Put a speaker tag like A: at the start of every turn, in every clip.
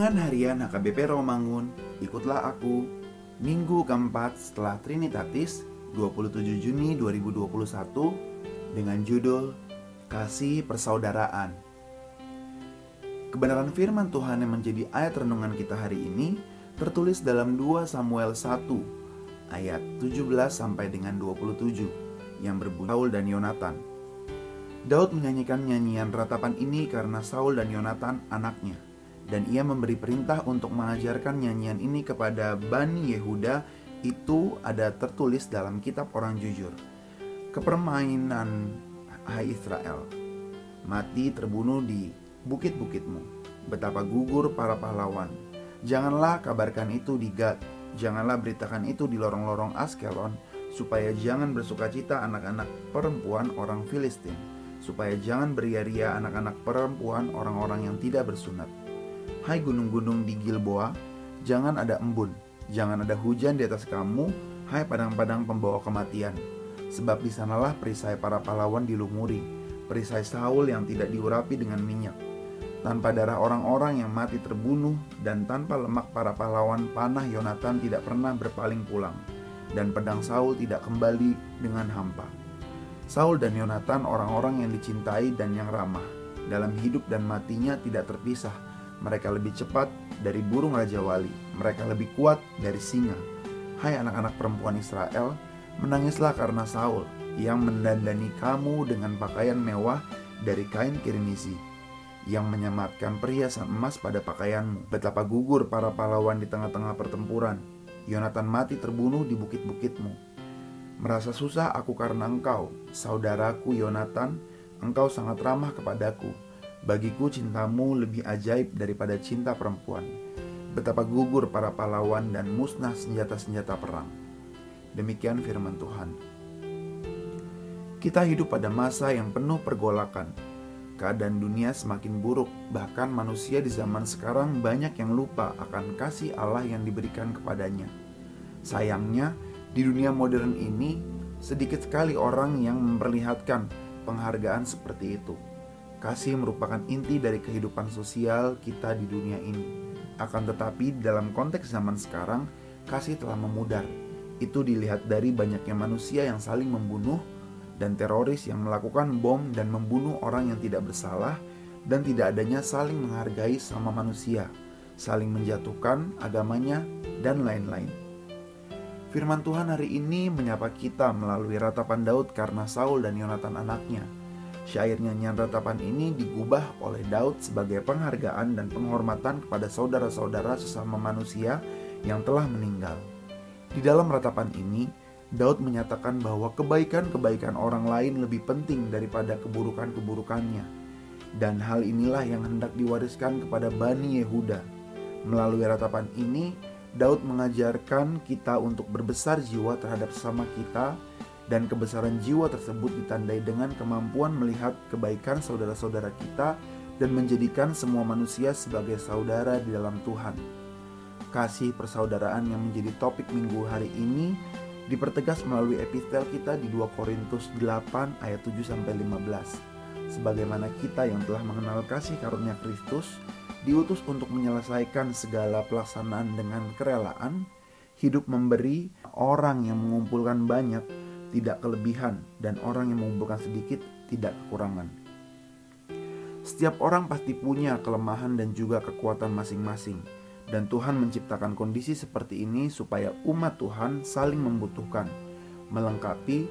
A: Renungan Harian HKBP Romangun, ikutlah aku, Minggu keempat setelah Trinitatis, 27 Juni 2021, dengan judul Kasih Persaudaraan. Kebenaran firman Tuhan yang menjadi ayat renungan kita hari ini tertulis dalam 2 Samuel 1 ayat 17 sampai dengan 27 yang berbunyi Saul dan Yonatan. Daud menyanyikan nyanyian ratapan ini karena Saul dan Yonatan anaknya dan ia memberi perintah untuk mengajarkan nyanyian ini kepada Bani Yehuda itu ada tertulis dalam kitab orang jujur. Kepermainan hai Israel. Mati terbunuh di bukit-bukitmu. Betapa gugur para pahlawan. Janganlah kabarkan itu di Gad. Janganlah beritakan itu di lorong-lorong Askelon supaya jangan bersukacita anak-anak perempuan orang Filistin, supaya jangan beria-ria anak-anak perempuan orang-orang yang tidak bersunat. Hai gunung-gunung di Gilboa, jangan ada embun, jangan ada hujan di atas kamu, hai padang-padang pembawa kematian. Sebab di sanalah perisai para pahlawan dilumuri, perisai Saul yang tidak diurapi dengan minyak. Tanpa darah orang-orang yang mati terbunuh dan tanpa lemak para pahlawan panah Yonatan tidak pernah berpaling pulang dan pedang Saul tidak kembali dengan hampa. Saul dan Yonatan orang-orang yang dicintai dan yang ramah. Dalam hidup dan matinya tidak terpisah. Mereka lebih cepat dari burung raja wali. Mereka lebih kuat dari singa. Hai anak-anak perempuan Israel, menangislah karena Saul yang mendandani kamu dengan pakaian mewah dari kain kirmisi yang menyematkan perhiasan emas pada pakaianmu. Betapa gugur para pahlawan di tengah-tengah pertempuran. Yonatan mati terbunuh di bukit-bukitmu. Merasa susah aku karena engkau, saudaraku Yonatan, engkau sangat ramah kepadaku. Bagiku cintamu lebih ajaib daripada cinta perempuan. Betapa gugur para pahlawan dan musnah senjata-senjata perang. Demikian firman Tuhan. Kita hidup pada masa yang penuh pergolakan, keadaan dunia semakin buruk, bahkan manusia di zaman sekarang banyak yang lupa akan kasih Allah yang diberikan kepadanya. Sayangnya, di dunia modern ini sedikit sekali orang yang memperlihatkan penghargaan seperti itu. Kasih merupakan inti dari kehidupan sosial kita di dunia ini. Akan tetapi, dalam konteks zaman sekarang, kasih telah memudar. Itu dilihat dari banyaknya manusia yang saling membunuh dan teroris yang melakukan bom dan membunuh orang yang tidak bersalah dan tidak adanya saling menghargai sama manusia, saling menjatuhkan agamanya dan lain-lain. Firman Tuhan hari ini menyapa kita melalui ratapan Daud karena Saul dan Yonatan anaknya. Syair nyanyian ratapan ini digubah oleh Daud sebagai penghargaan dan penghormatan kepada saudara-saudara sesama manusia yang telah meninggal. Di dalam ratapan ini, Daud menyatakan bahwa kebaikan-kebaikan orang lain lebih penting daripada keburukan-keburukannya. Dan hal inilah yang hendak diwariskan kepada Bani Yehuda. Melalui ratapan ini, Daud mengajarkan kita untuk berbesar jiwa terhadap sesama kita dan kebesaran jiwa tersebut ditandai dengan kemampuan melihat kebaikan saudara-saudara kita dan menjadikan semua manusia sebagai saudara di dalam Tuhan. Kasih persaudaraan yang menjadi topik minggu hari ini dipertegas melalui epistel kita di 2 Korintus 8 ayat 7 sampai 15. Sebagaimana kita yang telah mengenal kasih karunia Kristus, diutus untuk menyelesaikan segala pelaksanaan dengan kerelaan, hidup memberi orang yang mengumpulkan banyak tidak kelebihan dan orang yang mengumpulkan sedikit tidak kekurangan. Setiap orang pasti punya kelemahan dan juga kekuatan masing-masing, dan Tuhan menciptakan kondisi seperti ini supaya umat Tuhan saling membutuhkan, melengkapi,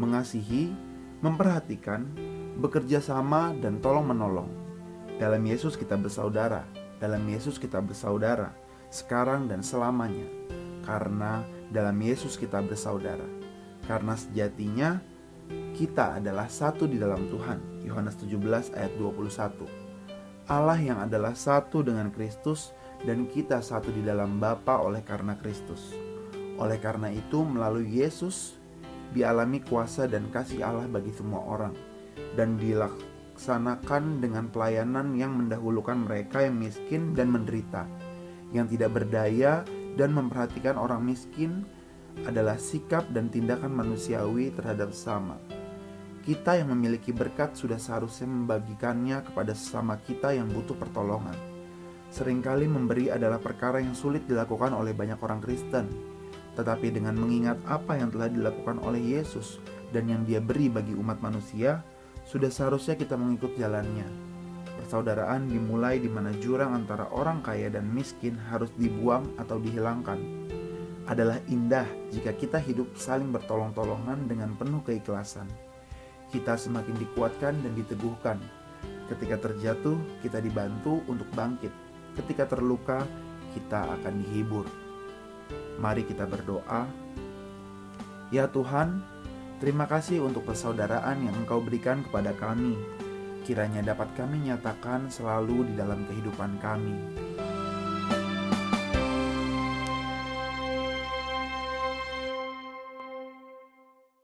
A: mengasihi, memperhatikan, bekerja sama, dan tolong-menolong. Dalam Yesus kita bersaudara, dalam Yesus kita bersaudara, sekarang dan selamanya, karena dalam Yesus kita bersaudara. Karena sejatinya kita adalah satu di dalam Tuhan. Yohanes 17 ayat 21. Allah yang adalah satu dengan Kristus dan kita satu di dalam Bapa oleh karena Kristus. Oleh karena itu melalui Yesus dialami kuasa dan kasih Allah bagi semua orang dan dilaksanakan dengan pelayanan yang mendahulukan mereka yang miskin dan menderita, yang tidak berdaya dan memperhatikan orang miskin adalah sikap dan tindakan manusiawi terhadap sesama. Kita yang memiliki berkat sudah seharusnya membagikannya kepada sesama kita yang butuh pertolongan. Seringkali memberi adalah perkara yang sulit dilakukan oleh banyak orang Kristen, tetapi dengan mengingat apa yang telah dilakukan oleh Yesus dan yang Dia beri bagi umat manusia, sudah seharusnya kita mengikut jalannya. Persaudaraan dimulai di mana jurang antara orang kaya dan miskin harus dibuang atau dihilangkan. Adalah indah jika kita hidup saling bertolong-tolongan dengan penuh keikhlasan kita semakin dikuatkan dan diteguhkan. Ketika terjatuh, kita dibantu untuk bangkit. Ketika terluka, kita akan dihibur. Mari kita berdoa. Ya Tuhan, terima kasih untuk persaudaraan yang Engkau berikan kepada kami. Kiranya dapat kami nyatakan selalu di dalam kehidupan kami.